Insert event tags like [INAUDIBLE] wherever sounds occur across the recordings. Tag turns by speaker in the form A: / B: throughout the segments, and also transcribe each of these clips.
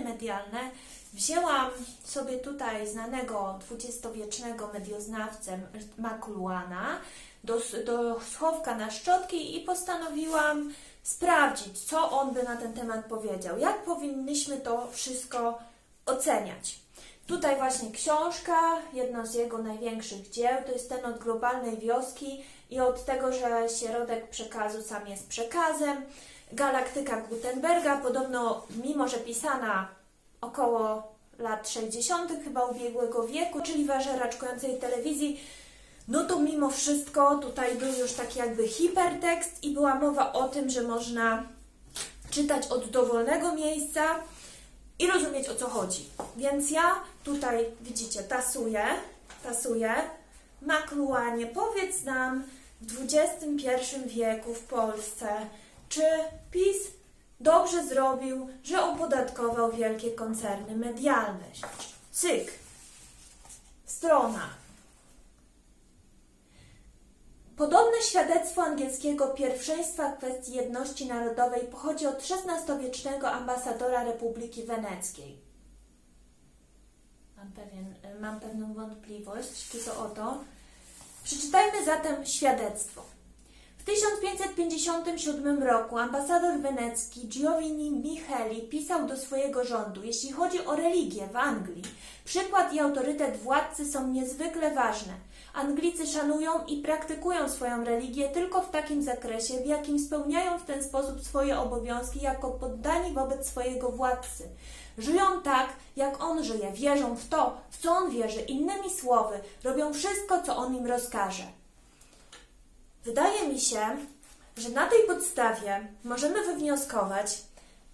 A: medialne, wzięłam sobie tutaj znanego dwudziestowiecznego medioznawcę Makluana do, do schowka na szczotki i postanowiłam sprawdzić, co on by na ten temat powiedział. Jak powinniśmy to wszystko oceniać. Tutaj właśnie książka, jedno z jego największych dzieł, to jest ten od globalnej wioski i od tego, że środek przekazu sam jest przekazem. Galaktyka Gutenberga, podobno, mimo że pisana około lat 60. chyba ubiegłego wieku, czyli w erze raczkującej telewizji, no to mimo wszystko tutaj był już taki jakby hipertekst i była mowa o tym, że można czytać od dowolnego miejsca i rozumieć o co chodzi. Więc ja tutaj, widzicie, tasuję, tasuję. Makluanie, powiedz nam w XXI wieku w Polsce, czy PiS dobrze zrobił, że opodatkował wielkie koncerny medialne? Cyk. Strona. Podobne świadectwo angielskiego pierwszeństwa kwestii jedności narodowej pochodzi od XVI-wiecznego ambasadora Republiki Weneckiej. Mam, pewien, mam pewną wątpliwość, czy to oto. Przeczytajmy zatem świadectwo. W 1557 roku ambasador wenecki Giovanni Micheli pisał do swojego rządu, jeśli chodzi o religię w Anglii, przykład i autorytet władcy są niezwykle ważne. Anglicy szanują i praktykują swoją religię tylko w takim zakresie, w jakim spełniają w ten sposób swoje obowiązki jako poddani wobec swojego władcy. Żyją tak, jak on żyje, wierzą w to, w co on wierzy, innymi słowy, robią wszystko, co on im rozkaże. Wydaje mi się, że na tej podstawie możemy wywnioskować,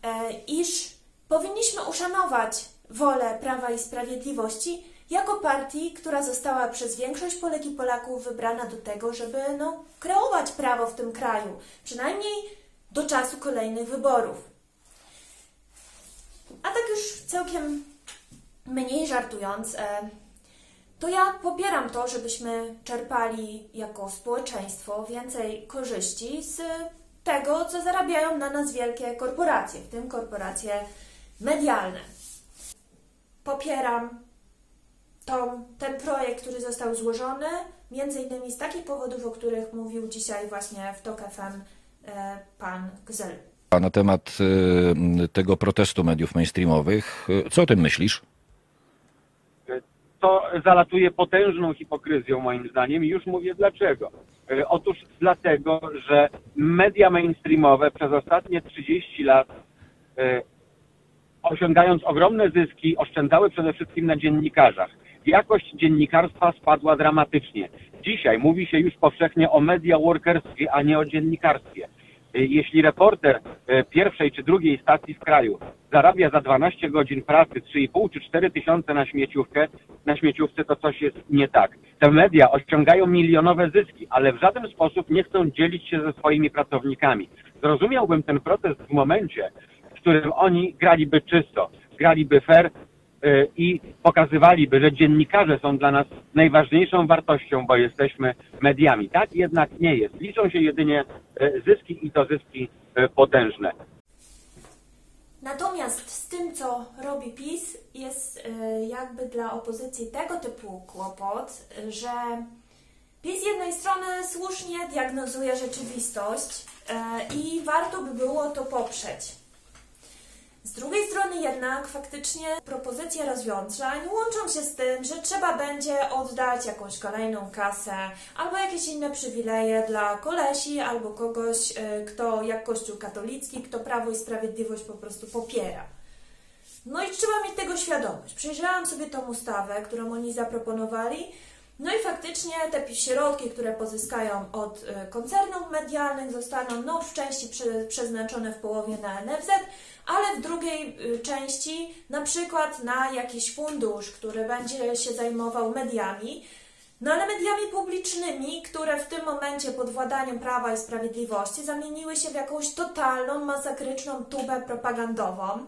A: e, iż powinniśmy uszanować wolę Prawa i Sprawiedliwości jako partii, która została przez większość Polek i Polaków wybrana do tego, żeby no, kreować prawo w tym kraju, przynajmniej do czasu kolejnych wyborów. A tak już całkiem mniej żartując, e, to ja popieram to, żebyśmy czerpali jako społeczeństwo więcej korzyści z tego, co zarabiają na nas wielkie korporacje, w tym korporacje medialne. Popieram tą, ten projekt, który został złożony, między innymi z takich powodów, o których mówił dzisiaj właśnie w TOK FM e, pan Gzel.
B: A na temat y, tego protestu mediów mainstreamowych, y, co o tym myślisz?
C: To zalatuje potężną hipokryzją moim zdaniem i już mówię dlaczego. E, Otóż dlatego, że media mainstreamowe przez ostatnie 30 lat e, osiągając ogromne zyski, oszczędzały przede wszystkim na dziennikarzach. Jakość dziennikarstwa spadła dramatycznie. Dzisiaj mówi się już powszechnie o media workerstwie, a nie o dziennikarstwie. Y, Jeśli reporter y, pierwszej czy drugiej stacji w kraju zarabia za 12 godzin pracy 3,5 czy 4 tysiące na śmieciówkę, na śmieciówce to coś jest nie tak. Te media osiągają milionowe zyski, ale w żaden sposób nie chcą dzielić się ze swoimi pracownikami. Zrozumiałbym ten protest w momencie, w którym oni graliby czysto, graliby fair i pokazywaliby, że dziennikarze są dla nas najważniejszą wartością, bo jesteśmy mediami. Tak jednak nie jest. Liczą się jedynie y, zyski i to zyski y, potężne.
A: Natomiast z tym, co robi PiS, jest y, jakby dla opozycji tego typu kłopot, y, że PiS z jednej strony słusznie diagnozuje rzeczywistość y, i warto by było to poprzeć. Z drugiej strony jednak faktycznie propozycje rozwiązań łączą się z tym, że trzeba będzie oddać jakąś kolejną kasę albo jakieś inne przywileje dla kolesi albo kogoś, y, kto jak Kościół katolicki, kto Prawo i Sprawiedliwość po prostu popiera. No i trzeba mieć tego świadomość. Przejrzałam sobie tą ustawę, którą oni zaproponowali. No i faktycznie te środki, które pozyskają od y, koncernów medialnych, zostaną no, w części prze, przeznaczone w połowie na NFZ, ale w drugiej y, części na przykład na jakiś fundusz, który będzie się zajmował mediami. No ale mediami publicznymi, które w tym momencie pod władaniem Prawa i Sprawiedliwości zamieniły się w jakąś totalną, masakryczną tubę propagandową.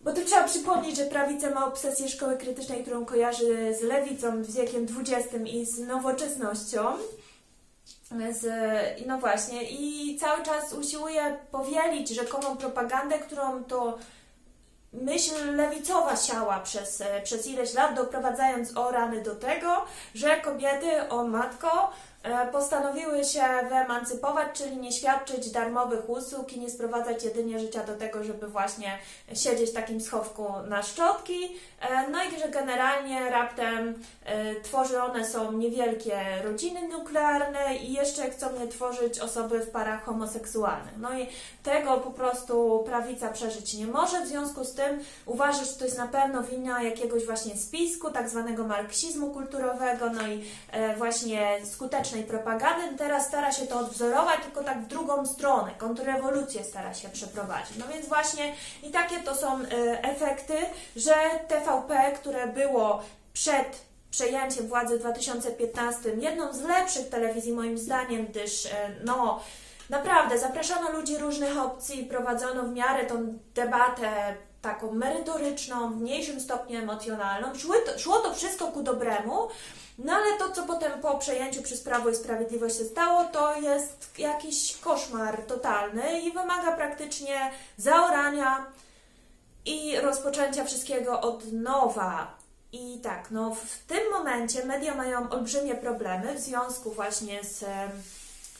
A: Bo tu trzeba przypomnieć, że prawica ma obsesję szkoły krytycznej, którą kojarzy z lewicą w wiekiem XX i z nowoczesnością. Z, no właśnie, i cały czas usiłuje powielić rzekomą propagandę, którą to myśl lewicowa siała przez, przez ileś lat, doprowadzając o rany do tego, że kobiety, o matko, postanowiły się wyemancypować, czyli nie świadczyć darmowych usług i nie sprowadzać jedynie życia do tego, żeby właśnie siedzieć w takim schowku na szczotki. E, no i że generalnie raptem e, tworzone są niewielkie rodziny nuklearne i jeszcze chcą je tworzyć osoby w parach homoseksualnych. No i tego po prostu prawica przeżyć nie może, w związku z tym uważa, że to jest na pewno wina jakiegoś właśnie spisku, tak zwanego marksizmu kulturowego, no i właśnie skutecznej propagandy, teraz stara się to odwzorować, tylko tak w drugą stronę, kontrrewolucję stara się przeprowadzić. No więc właśnie i takie to są y, efekty, że TVP, które było przed przejęciem władzy w 2015 jedną z lepszych telewizji moim zdaniem, gdyż y, no naprawdę zapraszano ludzi różnych opcji, prowadzono w miarę tą debatę taką merytoryczną, w mniejszym stopniu emocjonalną. Szło to, szło to wszystko ku dobremu, no ale to, co potem po przejęciu przez Prawo i Sprawiedliwość się stało, to jest jakiś koszmar totalny i wymaga praktycznie zaorania i rozpoczęcia wszystkiego od nowa. I tak, no w tym momencie media mają olbrzymie problemy w związku właśnie z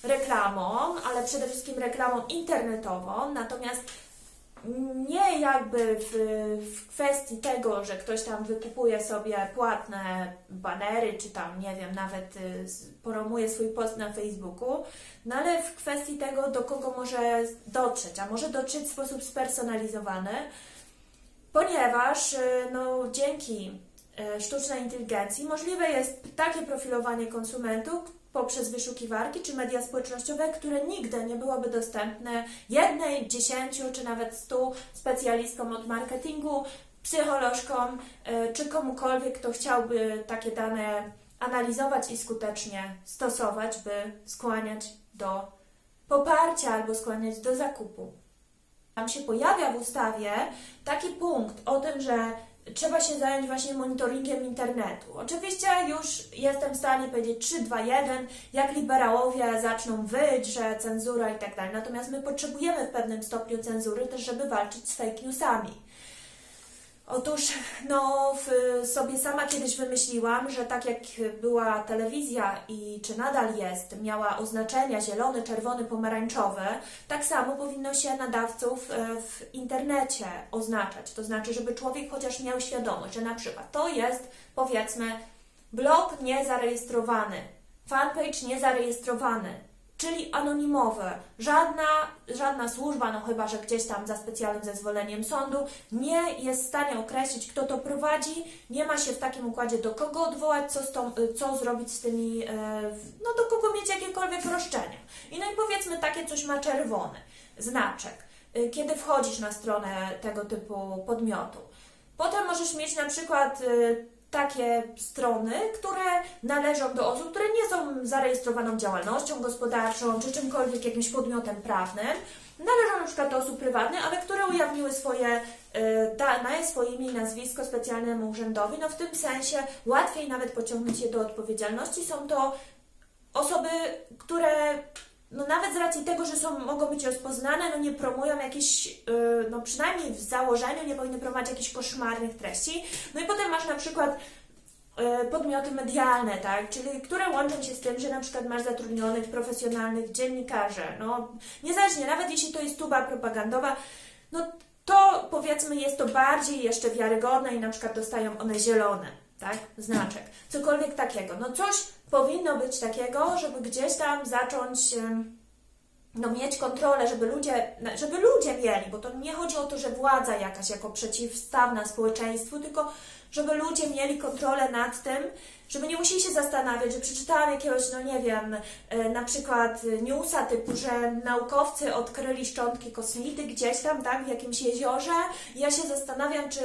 A: reklamą, ale przede wszystkim reklamą internetową, natomiast nie jakby w, w, kwestii tego, że ktoś tam wykupuje sobie płatne banery, czy tam, nie wiem, nawet y, poromuje swój post na Facebooku, no ale w kwestii tego, do kogo może dotrzeć, a może dotrzeć w sposób spersonalizowany, ponieważ y, no, dzięki y, sztucznej inteligencji możliwe jest takie profilowanie konsumentów, poprzez wyszukiwarki czy media społecznościowe, które nigdy nie byłoby dostępne jednej, dziesięciu czy nawet stu specjalistkom od marketingu, psycholożkom e, czy komukolwiek, kto chciałby takie dane analizować i skutecznie stosować, by skłaniać do poparcia albo skłaniać do zakupu. Tam się pojawia w ustawie taki punkt o tym, że trzeba się zająć właśnie monitoringiem internetu. Oczywiście już jestem w stanie powiedzieć 3, 2, 1, jak liberałowie zaczną wyć, że cenzura i tak dalej. Natomiast my potrzebujemy w pewnym stopniu cenzury też, żeby walczyć z fake newsami. Otóż, no, sobie sama kiedyś wymyśliłam, że tak jak była telewizja i czy nadal jest, miała oznaczenia zielony, czerwony, pomarańczowy, tak samo powinno się nadawców e, w internecie oznaczać. To znaczy, żeby człowiek chociaż miał świadomość, że na przykład to jest, powiedzmy, blog niezarejestrowany, fanpage niezarejestrowany, czyli anonimowe. Żadna, żadna służba, no chyba, że gdzieś tam za specjalnym zezwoleniem sądu, nie jest w stanie określić, kto to prowadzi, nie ma się w takim układzie do kogo odwołać, co, tą, co zrobić z tymi, e, no do kogo mieć jakiekolwiek roszczenia. I no i powiedzmy, takie coś ma czerwony znaczek, e, kiedy wchodzisz na stronę tego typu podmiotu. Potem możesz mieć na przykład takie strony, które należą do osób, które nie są zarejestrowaną działalnością gospodarczą czy czymkolwiek, jakimś podmiotem prawnym. Należą na przykład do osób prywatnych, ale które ujawniły swoje y, dane, swoje imię i nazwisko specjalnemu urzędowi. No w tym sensie łatwiej nawet pociągnąć je do odpowiedzialności. Są to osoby, które no nawet z racji tego, że są, mogą być rozpoznane, no nie promują jakichś, yy, no przynajmniej w założeniu nie powinny promować jakichś koszmarnych treści. No i potem masz na przykład yy, podmioty medialne, tak, czyli które łączą się z tym, że na przykład masz zatrudnionych profesjonalnych dziennikarzy, no niezależnie, nawet jeśli to jest tuba propagandowa, no to powiedzmy jest to bardziej jeszcze wiarygodne i na przykład dostają one zielone, tak, znaczek, cokolwiek takiego. No coś powinno być takiego, żeby gdzieś tam zacząć no, mieć kontrolę, żeby ludzie, żeby ludzie mieli, bo to nie chodzi o to, że władza jakaś jako przeciwstawna społeczeństwu, tylko żeby ludzie mieli kontrolę nad tym, żeby nie musieli się zastanawiać, że przeczytałam jakiegoś, no nie wiem, e, na przykład newsa typu, że naukowcy odkryli szczątki kosmity gdzieś tam, tak, w jakimś jeziorze. Ja się zastanawiam, czy,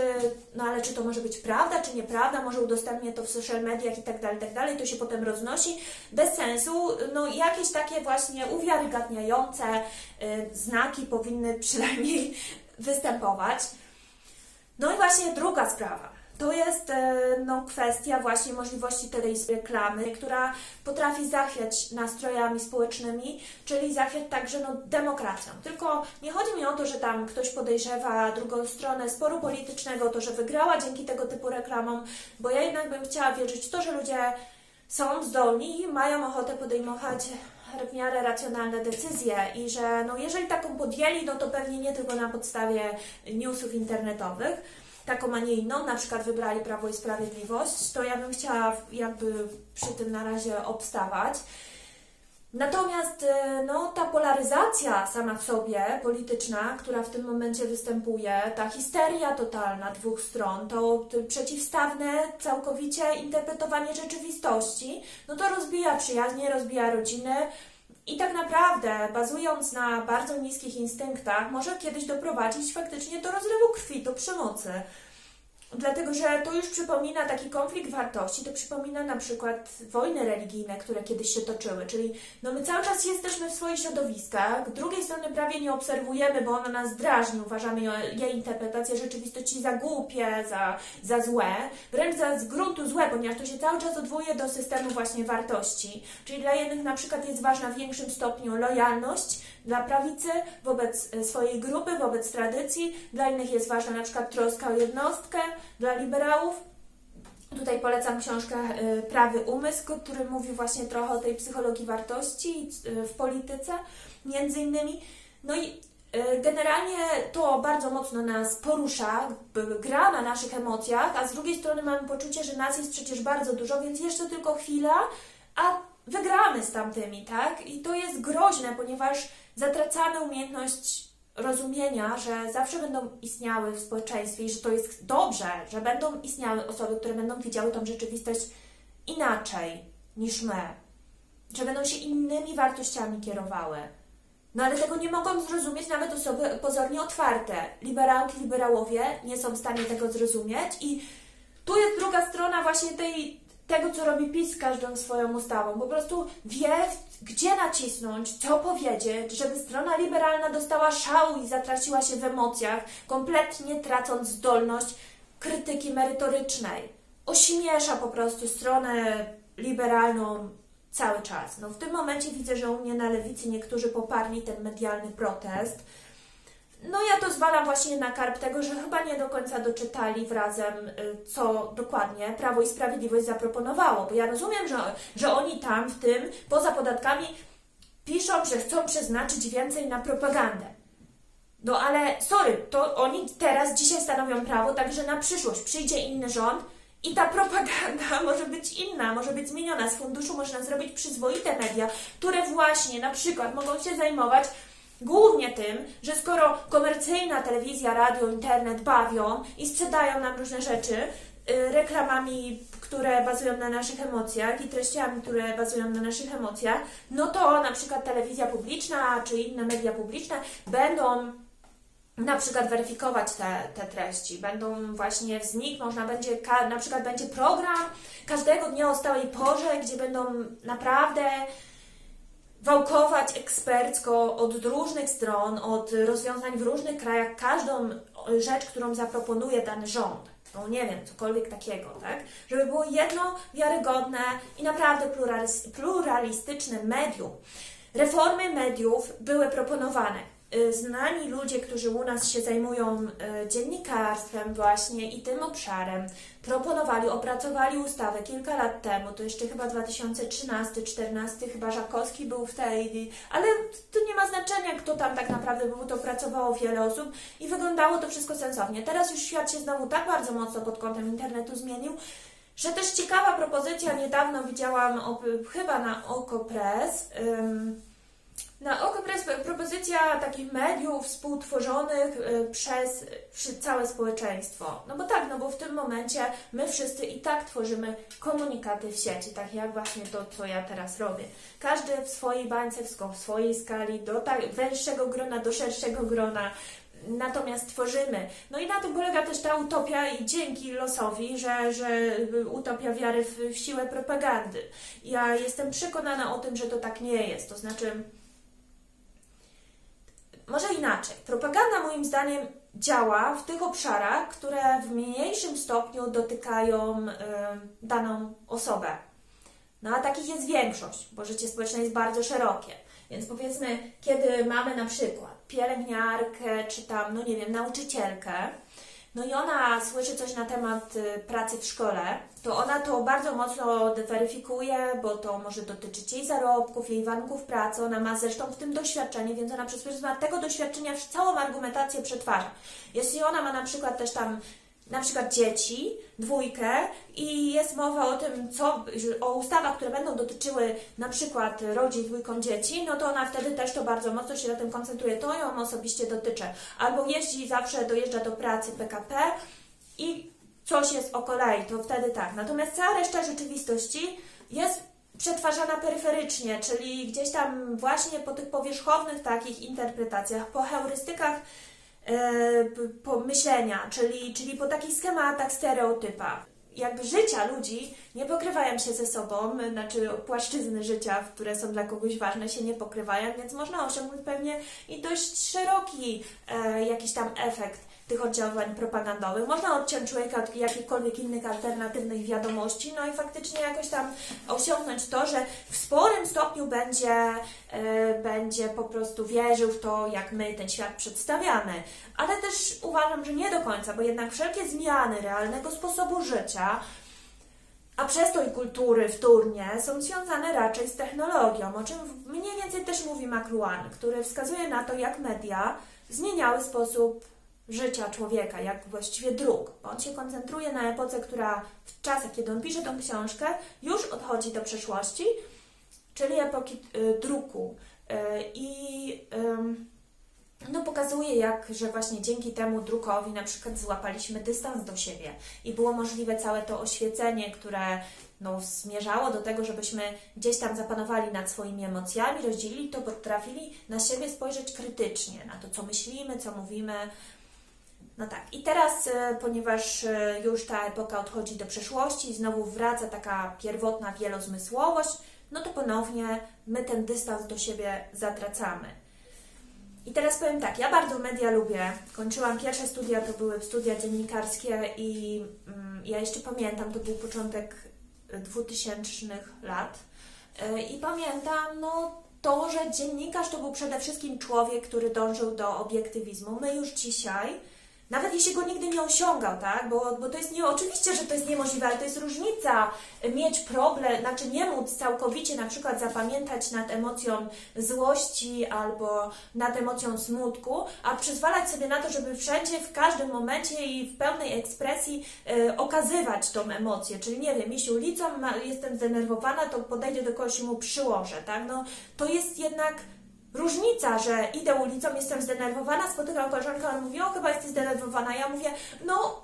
A: no ale czy to może być prawda, czy nieprawda, może udostępnię to w social mediach i tak dalej, tak dalej, to się potem roznosi, bez sensu, no jakieś takie właśnie uwiarygadniające y, znaki powinny przynajmniej [LAUGHS] występować. No i właśnie druga sprawa to jest e, no, kwestia właśnie możliwości tej reklamy, która potrafi zachwiać nastrojami społecznymi, czyli zachwiać także no, demokracją. Tylko nie chodzi mi o to, że tam ktoś podejrzewa drugą stronę sporu politycznego, to, że wygrała dzięki tego typu reklamom, bo ja jednak bym chciała wierzyć w to, że ludzie są zdolni i mają ochotę podejmować w miarę racjonalne decyzje i że no, jeżeli taką podjęli, no to pewnie nie tylko na podstawie newsów internetowych, taką, a nie inną, na przykład wybrali Prawo i Sprawiedliwość, to ja bym chciała jakby przy tym na razie obstawać. Natomiast e, no, ta polaryzacja sama w sobie polityczna, która w tym momencie występuje, ta histeria totalna dwóch stron, to przeciwstawne całkowicie interpretowanie rzeczywistości, no to rozbija przyjaźnie, rozbija rodziny i tak naprawdę, bazując na bardzo niskich instynktach, może kiedyś doprowadzić faktycznie do rozlewu krwi, do przemocy. Dlatego, że to już przypomina taki konflikt wartości, to przypomina na przykład wojny religijne, które kiedyś się toczyły, czyli no my cały czas jesteśmy w swoich środowiskach, drugiej strony prawie nie obserwujemy, bo ona nas drażni, uważamy jej interpretację rzeczywistości za głupie, za, za złe, wręcz za z gruntu złe, ponieważ to się cały czas odwołuje do systemu właśnie wartości, czyli dla jednych na przykład jest ważna w większym stopniu lojalność, dla prawicy, wobec e, swojej grupy, wobec tradycji, dla innych jest ważna na przykład troska o jednostkę, dla liberałów Tutaj polecam książkę e, Prawy Umysł, który mówi właśnie trochę o tej psychologii wartości e, w polityce, między innymi. No i generalnie to bardzo mocno nas porusza, gra na naszych emocjach, a z drugiej strony mamy poczucie, że nas jest przecież bardzo dużo, więc jeszcze tylko chwila, a wygramy z tamtymi, tak? I to jest groźne, ponieważ zatracamy umiejętność rozumienia, że zawsze będą istniały w społeczeństwie i że to jest dobrze, że będą istniały osoby, które będą widziały tą rzeczywistość inaczej niż my, że będą się innymi wartościami kierowały. No ale tego nie mogą zrozumieć nawet osoby pozornie otwarte. Liberałki, liberałowie nie są w stanie tego zrozumieć i tu jest druga strona właśnie tej, tego, co robi PiS z każdą swoją ustawą. Po prostu wie, gdzie nacisnąć, co powiedzieć, żeby strona liberalna dostała szału i zatraciła się w emocjach, kompletnie tracąc zdolność krytyki merytorycznej. Ośmiesza po prostu stronę liberalną cały czas. No, w tym momencie widzę, że u mnie na lewicy niektórzy poparli ten medialny protest no ja to zwalam właśnie na karp tego, że chyba nie do końca doczytali wrazem, y, co dokładnie Prawo i Sprawiedliwość zaproponowało, bo ja rozumiem, że, że oni tam w tym, poza podatkami, piszą, że chcą przeznaczyć więcej na propagandę. No ale sorry, to oni teraz, dzisiaj stanowią prawo, także na przyszłość przyjdzie inny rząd i ta propaganda [LAUGHS] może być inna, może być zmieniona. Z funduszu można zrobić przyzwoite media, które właśnie na przykład mogą się zajmować Głównie tym, że skoro komercyjna telewizja, radio, internet bawią i sprzedają nam różne rzeczy, y, reklamami, które bazują na naszych emocjach i treściami, które bazują na naszych emocjach, no to na przykład telewizja publiczna czy inne media publiczne będą na przykład weryfikować te, te treści. Będą właśnie z nich, można będzie, na przykład będzie program każdego dnia o stałej porze, gdzie będą naprawdę wałkować ekspercko od różnych stron, od rozwiązań w różnych krajach, każdą rzecz, którą zaproponuje dany rząd. No nie wiem, cokolwiek takiego, tak? Żeby było jedno wiarygodne i naprawdę pluralistyczne medium. Reformy mediów były proponowane znani ludzie, którzy u nas się zajmują y, dziennikarstwem właśnie i tym obszarem, proponowali, opracowali ustawę kilka lat temu, to jeszcze chyba 2013-2014, chyba Żakowski był w tej, ale to nie ma znaczenia, kto tam tak naprawdę był, to pracowało wiele osób i wyglądało to wszystko sensownie. Teraz już świat się znowu tak bardzo mocno pod kątem internetu zmienił, że też ciekawa propozycja, niedawno widziałam chyba na OkoPress, na oko propozycja takich mediów współtworzonych y, przez całe społeczeństwo. No bo tak, no bo w tym momencie my wszyscy i tak tworzymy komunikaty w sieci, tak jak właśnie to, co ja teraz robię. Każdy w swojej bańce, w swojej skali, do tak węższego grona, do szerszego grona, natomiast tworzymy. No i na tym polega też ta utopia i dzięki losowi, że, że utopia wiary w, w siłę propagandy. Ja jestem przekonana o tym, że to tak nie jest. To znaczy może inaczej. Propaganda moim zdaniem działa w tych obszarach, które w mniejszym stopniu dotykają y, daną osobę. No a takich jest większość, bo życie społeczne jest bardzo szerokie. Więc powiedzmy, kiedy mamy na przykład pielęgniarkę, czy tam, no nie wiem, nauczycielkę, no i ona słyszy coś na temat y, pracy w szkole, to ona to bardzo mocno weryfikuje, bo to może dotyczyć jej zarobków, jej warunków pracy. Ona ma zresztą w tym doświadczenie, więc ona przez pryzmat tego doświadczenia całą argumentację przetwarza. Jeśli ona ma na przykład też tam na przykład dzieci, dwójkę i jest mowa o tym, co, o ustawach, które będą dotyczyły na przykład rodzin dwójką dzieci, no to ona wtedy też to bardzo mocno się na tym koncentruje. To ją osobiście dotyczy. Albo jeździ zawsze, dojeżdża do pracy PKP i coś jest o kolei, to wtedy tak. Natomiast cała reszta rzeczywistości jest przetwarzana peryferycznie, czyli gdzieś tam właśnie po tych powierzchownych takich interpretacjach, po heurystykach E, pomyślenia, czyli, czyli po takich schematach, stereotypach. Jakby życia ludzi nie pokrywają się ze sobą, znaczy płaszczyzny życia, które są dla kogoś ważne, się nie pokrywają, więc można osiągnąć pewnie i dość szeroki e, jakiś tam efekt tych oddziaływań propagandowych. Można odciąć człowieka od jakichkolwiek innych alternatywnych wiadomości, no i faktycznie jakoś tam osiągnąć to, że w sporym stopniu będzie, yy, będzie po prostu wierzył w to, jak my ten świat przedstawiamy. Ale też uważam, że nie do końca, bo jednak wszelkie zmiany realnego sposobu życia a przez to i kultury wtórnie są związane raczej z technologią, o czym mniej więcej też mówi McLuhan, który wskazuje na to, jak media zmieniały sposób życia człowieka, jak właściwie dróg. On się koncentruje na epoce, która w czasach, kiedy on pisze tą książkę, już odchodzi do przeszłości, czyli epoki y, druku. Y, I no, pokazuje, jak, że właśnie dzięki temu drukowi na przykład złapaliśmy dystans do siebie i było możliwe całe to oświecenie, które no, zmierzało do tego, żebyśmy gdzieś tam zapanowali nad swoimi emocjami, rozdzielili to, potrafili na siebie spojrzeć krytycznie, na to, co myślimy, co mówimy, no tak, i teraz, e, ponieważ e, już ta epoka odchodzi do przeszłości i znowu wraca taka pierwotna wielozmysłowość, no to ponownie my ten dystans do siebie zatracamy. I teraz powiem tak, ja bardzo media lubię. Kończyłam pierwsze studia, to były studia dziennikarskie i mm, ja jeszcze pamiętam, to był początek 2000 lat. E, I pamiętam, no to, że dziennikarz to był przede wszystkim człowiek, który dążył do obiektywizmu. My już dzisiaj nawet jeśli go nigdy nie osiągał, tak? Bo, bo to jest nie, oczywiście, że to jest niemożliwe, ale to jest różnica mieć problem, znaczy nie móc całkowicie na przykład zapamiętać nad emocją złości albo nad emocją smutku, a przyzwalać sobie na to, żeby wszędzie, w każdym momencie i w pełnej ekspresji e, okazywać tą emocję. Czyli nie wiem, jeśli ulicą ma, jestem zdenerwowana, to podejdę do kogoś i mu przyłożę, tak? No to jest jednak różnica, że idę ulicą, jestem zdenerwowana, spotykam koleżankę, ona mówi, o chyba jesteś zdenerwowana. Ja mówię, no,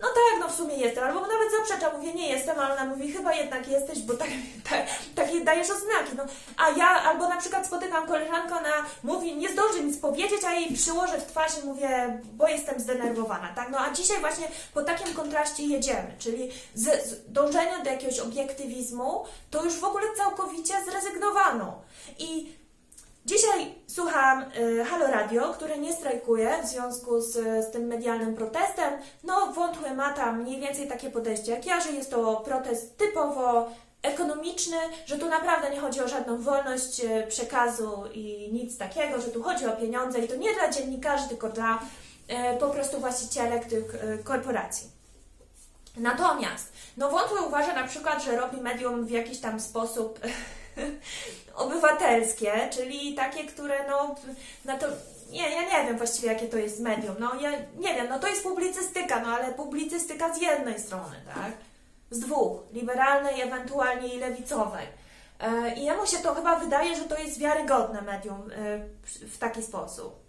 A: no tak, no w sumie jestem, albo nawet zaprzecza, mówię, nie jestem, ale ona mówi, chyba jednak jesteś, bo tak, [LAUGHS] tak, takie dajesz oznaki. No, a ja, albo na przykład spotykam koleżankę, ona mówi, nie zdąży nic powiedzieć, a jej przyłożę w twarz i mówię, bo jestem zdenerwowana, tak? No a dzisiaj właśnie po takim kontraście jedziemy, czyli z, z dążenia do jakiegoś obiektywizmu, to już w ogóle całkowicie zrezygnowano. I Dzisiaj słucham y, Halo Radio, które nie strajkuje w związku z, z tym medialnym protestem. No, wątły ma tam mniej więcej takie podejście jak ja, że jest to protest typowo ekonomiczny, że tu naprawdę nie chodzi o żadną wolność y, przekazu i nic takiego, że tu chodzi o pieniądze i to nie dla dziennikarzy, tylko dla y, po prostu właścicielek tych korporacji. Natomiast, no wątły uważa na przykład, że robi medium w jakiś tam sposób [LAUGHS] [LAUGHS] obywatelskie, czyli takie, które no, na to nie, ja nie wiem właściwie jakie to jest medium, no ja nie wiem, no to jest publicystyka, no ale publicystyka z jednej strony, tak? Z dwóch, liberalnej, ewentualnie i lewicowej. E, I jemu się to chyba wydaje, że to jest wiarygodne medium e, w taki sposób.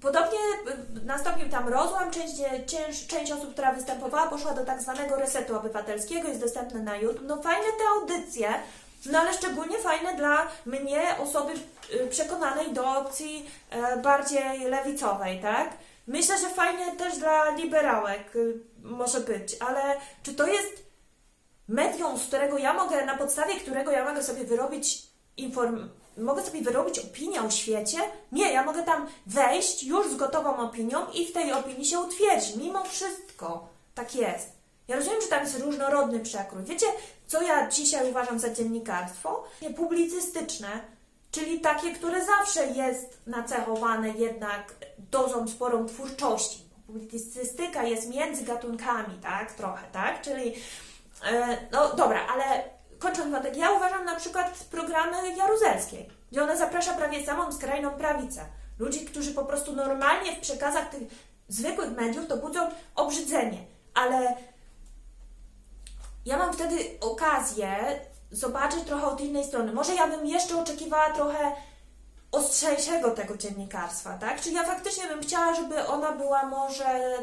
A: Podobnie e, nastąpił tam rozłam, część, część, osób, która występowała, poszła do tak zwanego resetu obywatelskiego, jest dostępne na YouTube. No fajne te audycje, no ale szczególnie fajne dla mnie, osoby y, przekonanej do opcji e, bardziej lewicowej, tak? Myślę, że fajnie też dla liberałek y, może być, ale czy to jest medium, z którego ja mogę, na podstawie którego ja mogę sobie wyrobić inform mogę sobie wyrobić opinię o świecie? Nie, ja mogę tam wejść już z gotową opinią i w tej opinii się utwierdzić. Mimo wszystko tak jest. Ja rozumiem, że tam jest różnorodny przekrój. Wiecie, co ja dzisiaj uważam za dziennikarstwo? Publicystyczne, czyli takie, które zawsze jest nacechowane jednak dozą sporą twórczości. Publicystyka jest między gatunkami, tak? Trochę, tak? Czyli, e, no dobra, ale kończąc wątek, ja uważam na przykład programy Jaruzelskiej, gdzie ona zaprasza prawie samą skrajną prawicę. Ludzi, którzy po prostu normalnie w przekazach tych zwykłych mediów to budzą obrzydzenie, ale ja mam wtedy okazję zobaczyć trochę od innej strony. Może ja bym jeszcze oczekiwała trochę ostrzejszego tego dziennikarstwa, tak? Czyli ja faktycznie bym chciała, żeby ona była może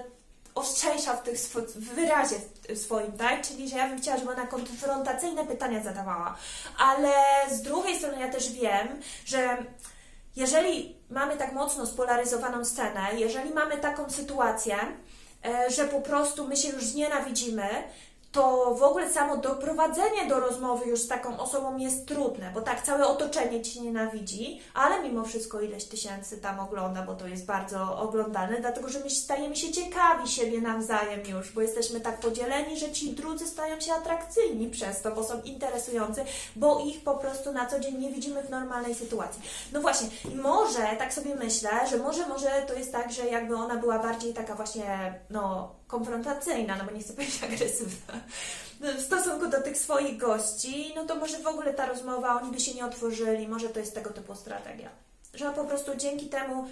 A: ostrzejsza w, tych w wyrazie swoim, tak? Czyli, że ja bym chciała, żeby ona konfrontacyjne pytania zadawała. Ale z drugiej strony ja też wiem, że jeżeli mamy tak mocno spolaryzowaną scenę, jeżeli mamy taką sytuację, e, że po prostu my się już znienawidzimy, to w ogóle samo doprowadzenie do rozmowy już z taką osobą jest trudne, bo tak, całe otoczenie ci nienawidzi, ale mimo wszystko ileś tysięcy tam ogląda, bo to jest bardzo oglądane, dlatego że my stajemy się ciekawi siebie nawzajem już, bo jesteśmy tak podzieleni, że ci drudzy stają się atrakcyjni przez to, bo są interesujący, bo ich po prostu na co dzień nie widzimy w normalnej sytuacji. No właśnie, i może, tak sobie myślę, że może, może to jest tak, że jakby ona była bardziej taka właśnie, no, konfrontacyjna, no bo nie chcę powiedzieć agresywna, w stosunku do tych swoich gości, no to może w ogóle ta rozmowa, oni by się nie otworzyli, może to jest tego typu strategia. Że po prostu dzięki temu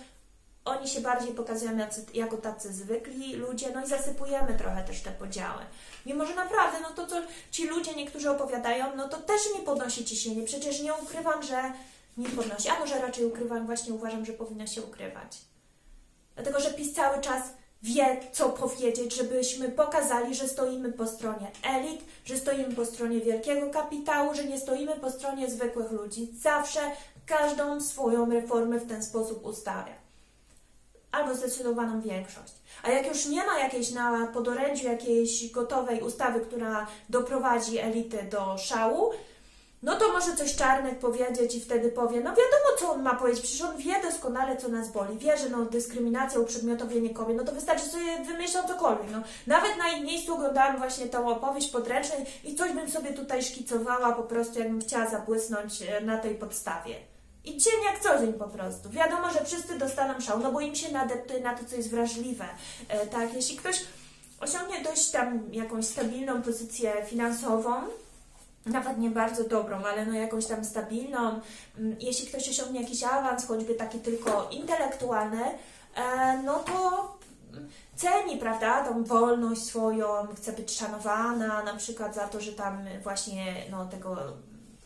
A: oni się bardziej pokazują jako tacy zwykli ludzie, no i zasypujemy trochę też te podziały. Mimo, że naprawdę, no to co ci ludzie niektórzy opowiadają, no to też nie podnosi ciśnienie. Przecież nie ukrywam, że nie podnosi, a może raczej ukrywam, właśnie uważam, że powinna się ukrywać. Dlatego, że PiS cały czas wie, co powiedzieć, żebyśmy pokazali, że stoimy po stronie elit, że stoimy po stronie wielkiego kapitału, że nie stoimy po stronie zwykłych ludzi. Zawsze każdą swoją reformę w ten sposób ustawia. Albo zdecydowaną większość. A jak już nie ma jakiejś na podorędziu jakiejś gotowej ustawy, która doprowadzi elity do szału, no to może coś Czarnek powiedzieć i wtedy powie, no wiadomo, co on ma powiedzieć, przecież on wie doskonale, co nas boli, wie, że no dyskryminacja, uprzedmiotowienie kobiet, no to wystarczy sobie wymyślał cokolwiek, no. Nawet na jej miejscu oglądałam właśnie tą opowieść podręczną i coś bym sobie tutaj szkicowała po prostu, jakbym chciała zabłysnąć e, na tej podstawie. I dzień jak co dzień po prostu. Wiadomo, że wszyscy dostaną szał, no bo im się nadeptuje na to, co jest wrażliwe. E, tak, jeśli ktoś osiągnie dość tam jakąś stabilną pozycję finansową, nawet nie bardzo dobrą, ale no jakąś tam stabilną. Mm, Jeśli ktoś osiągnie jakiś awans, choćby taki tylko intelektualny, e, no to ceni, prawda, tą wolność swoją, chce być szanowana, na przykład za to, że tam właśnie no, tego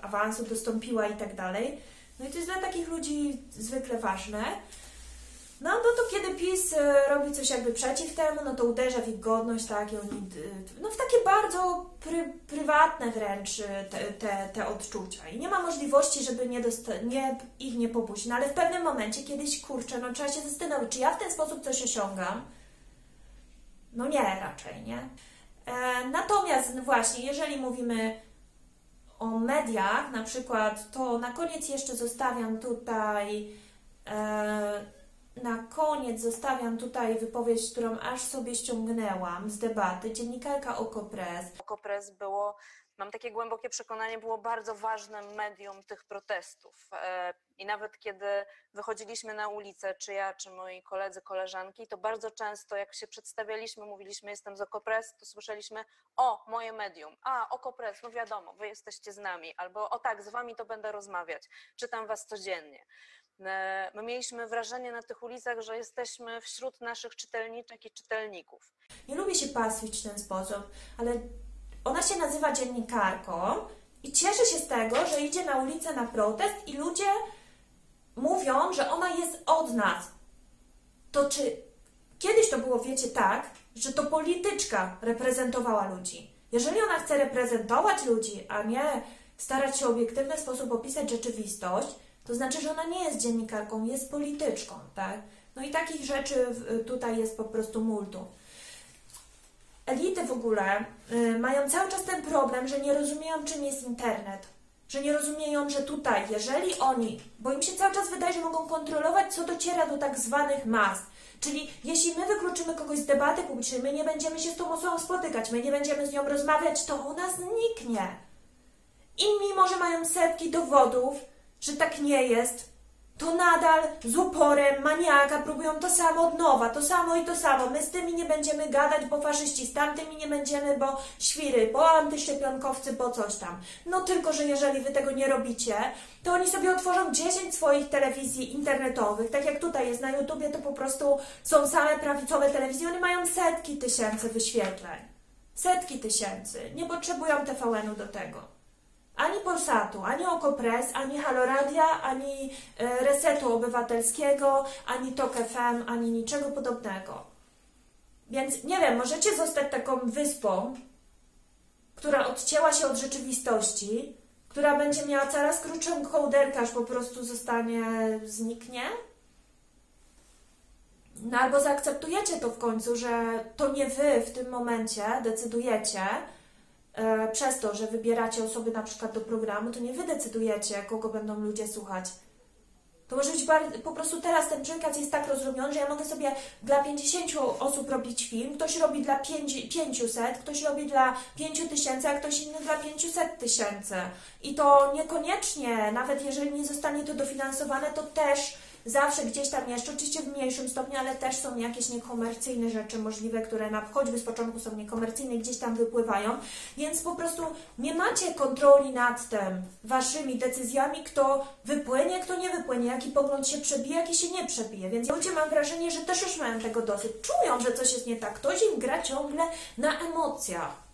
A: awansu dostąpiła i tak dalej. No i to jest dla takich ludzi zwykle ważne. No, no to kiedy PiS e, robi coś jakby przeciw temu, no to uderza w ich godność, tak, i oni, no w takie bardzo pry, prywatne wręcz e, te, te, te odczucia. I nie ma możliwości, żeby nie, nie ich nie popuścić. No ale w pewnym momencie kiedyś, kurczę, no trzeba się zastanowić, czy ja w ten sposób coś osiągam? No nie, raczej, nie. E, natomiast właśnie, jeżeli mówimy o mediach, na przykład, to na koniec jeszcze zostawiam tutaj e, na koniec zostawiam tutaj wypowiedź, którą aż sobie ściągnęłam z debaty. Dziennikarka Okopres.
D: Okopres było, mam takie głębokie przekonanie, było bardzo ważnym medium tych protestów. E, I nawet kiedy wychodziliśmy na ulicę, czy ja, czy moi koledzy, koleżanki, to bardzo często jak się przedstawialiśmy, mówiliśmy jestem z Okopres, to słyszeliśmy o, moje medium, a Okopres, no wiadomo, wy jesteście z nami, albo o tak, z wami to będę rozmawiać, czytam was codziennie. E, My mieliśmy wrażenie na tych ulicach, że jesteśmy wśród naszych czytelniczek i czytelników.
A: Nie lubię się pastwić w ten sposób, ale ona się nazywa dziennikarką i cieszy się z tego, że idzie na ulicę na protest i ludzie mówią, że ona jest od nas. To czy kiedyś to było, wiecie, tak, że to polityczka reprezentowała ludzi? Jeżeli ona chce reprezentować ludzi, a nie starać się w obiektywny sposób opisać rzeczywistość, to znaczy, że ona nie jest dziennikarką, jest polityczką, tak? No i takich rzeczy tutaj jest po prostu multum. Elity w ogóle y, mają cały czas ten problem, że nie rozumieją, czym jest internet. Że nie rozumieją, że tutaj, jeżeli oni, bo im się cały czas wydaje, że mogą kontrolować, co dociera do tak zwanych mas. Czyli jeśli my wykluczymy kogoś z debaty publicznej, my nie będziemy się z tą osobą spotykać, my nie będziemy z nią rozmawiać, to ona zniknie. I mimo, że mają setki dowodów, że tak nie jest, to nadal z uporem maniaka próbują to samo od nowa, to samo i to samo. My z tymi nie będziemy gadać, bo faszyści, z tamtymi nie będziemy, bo świry, bo antyszczepionkowcy, bo coś tam. No tylko, że jeżeli wy tego nie robicie, to oni sobie otworzą 10 swoich telewizji internetowych. Tak jak tutaj jest na YouTubie, to po prostu są same prawicowe telewizje, one mają setki tysięcy wyświetleń. Setki tysięcy. Nie potrzebują TVN-u do tego ani Polsatu, ani Okopres, ani Haloradia, ani e, Resetu Obywatelskiego, ani Tok FM, ani niczego podobnego. Więc nie wiem, możecie zostać taką wyspą, która odcięła się od rzeczywistości, która będzie miała coraz krótszą kołderkę, aż po prostu zostanie, zniknie. No albo zaakceptujecie to w końcu, że to nie wy w tym momencie decydujecie, przez to, że wybieracie osoby na przykład do programu, to nie wy decydujecie, kogo będą ludzie słuchać. To może być bardzo, po prostu teraz ten przekaz jest tak rozrobiony, że ja mogę sobie dla 50 osób robić film, ktoś robi dla 5, 500, ktoś robi dla 5000, a ktoś inny dla 500 tysięcy. I to niekoniecznie, nawet jeżeli nie zostanie to dofinansowane, to też zawsze gdzieś tam jeszcze, oczywiście w mniejszym stopniu, ale też są jakieś niekomercyjne rzeczy możliwe, które na, choćby z początku są niekomercyjne, gdzieś tam wypływają, więc po prostu nie macie kontroli nad tym waszymi decyzjami, kto wypłynie, kto nie wypłynie, jaki pogląd się przebije, jaki się nie przebije, więc ludzie mam wrażenie, że też już mają tego dosyć, czują, że coś jest nie tak, ktoś im gra ciągle na emocjach.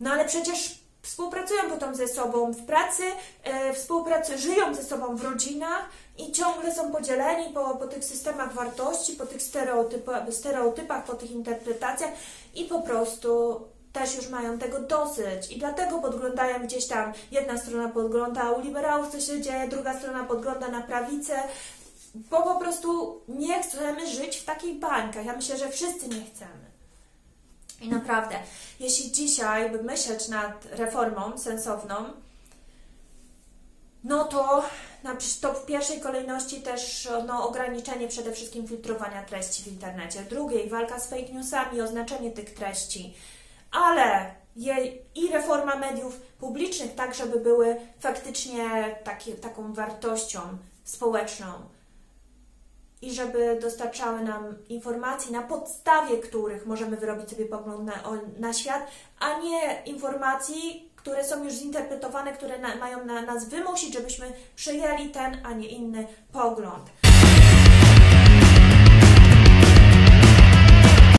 A: No ale przecież współpracują potem ze sobą w pracy, e, współpracują, żyją ze sobą w rodzinach i ciągle są podzieleni po, po tych systemach wartości, po tych stereotypach, stereotypach, po tych interpretacjach i po prostu też już mają tego dosyć i dlatego podglądają gdzieś tam, jedna strona podgląda u liberałów, co się dzieje, druga strona podgląda na prawicę, bo po prostu nie chcemy żyć w takich bańkach. Ja myślę, że wszyscy nie chcemy. I naprawdę, jeśli dzisiaj by myśleć nad reformą sensowną, no to, to w pierwszej kolejności też no, ograniczenie przede wszystkim filtrowania treści w internecie. Drugiej walka z fake newsami, oznaczenie tych treści, ale i reforma mediów publicznych, tak żeby były faktycznie taką wartością społeczną i żeby dostarczały nam informacji, na podstawie których możemy wyrobić sobie pogląd na, na świat, a nie informacji, które są już zinterpretowane, które na, mają na nas wymusić, żebyśmy przyjęli ten, a nie inny pogląd.